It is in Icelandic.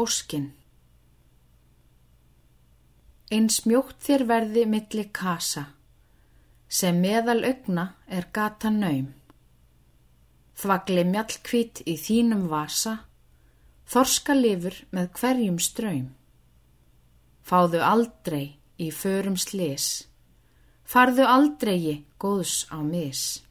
óskin. Eins mjótt þér verði milli kasa, sem meðal augna er gata naum. Þvagli mjallkvít í þínum vasa, þorska lifur með hverjum ströym. Fáðu aldrei í förum slis, farðu aldrei góðs á mis.